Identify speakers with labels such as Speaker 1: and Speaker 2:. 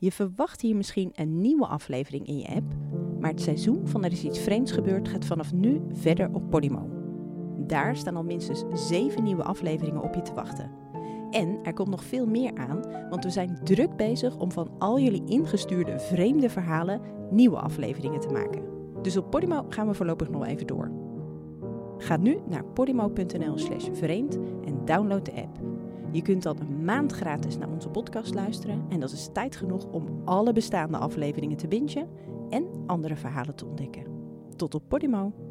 Speaker 1: Je verwacht hier misschien een nieuwe aflevering in je app, maar het seizoen van Er is iets vreemds gebeurd gaat vanaf nu verder op Podimo. Daar staan al minstens zeven nieuwe afleveringen op je te wachten. En er komt nog veel meer aan, want we zijn druk bezig om van al jullie ingestuurde vreemde verhalen nieuwe afleveringen te maken. Dus op Podimo gaan we voorlopig nog even door. Ga nu naar podimo.nl slash vreemd en download de app. Je kunt dan een maand gratis naar onze podcast luisteren en dat is tijd genoeg om alle bestaande afleveringen te bingen en andere verhalen te ontdekken. Tot op Podimo!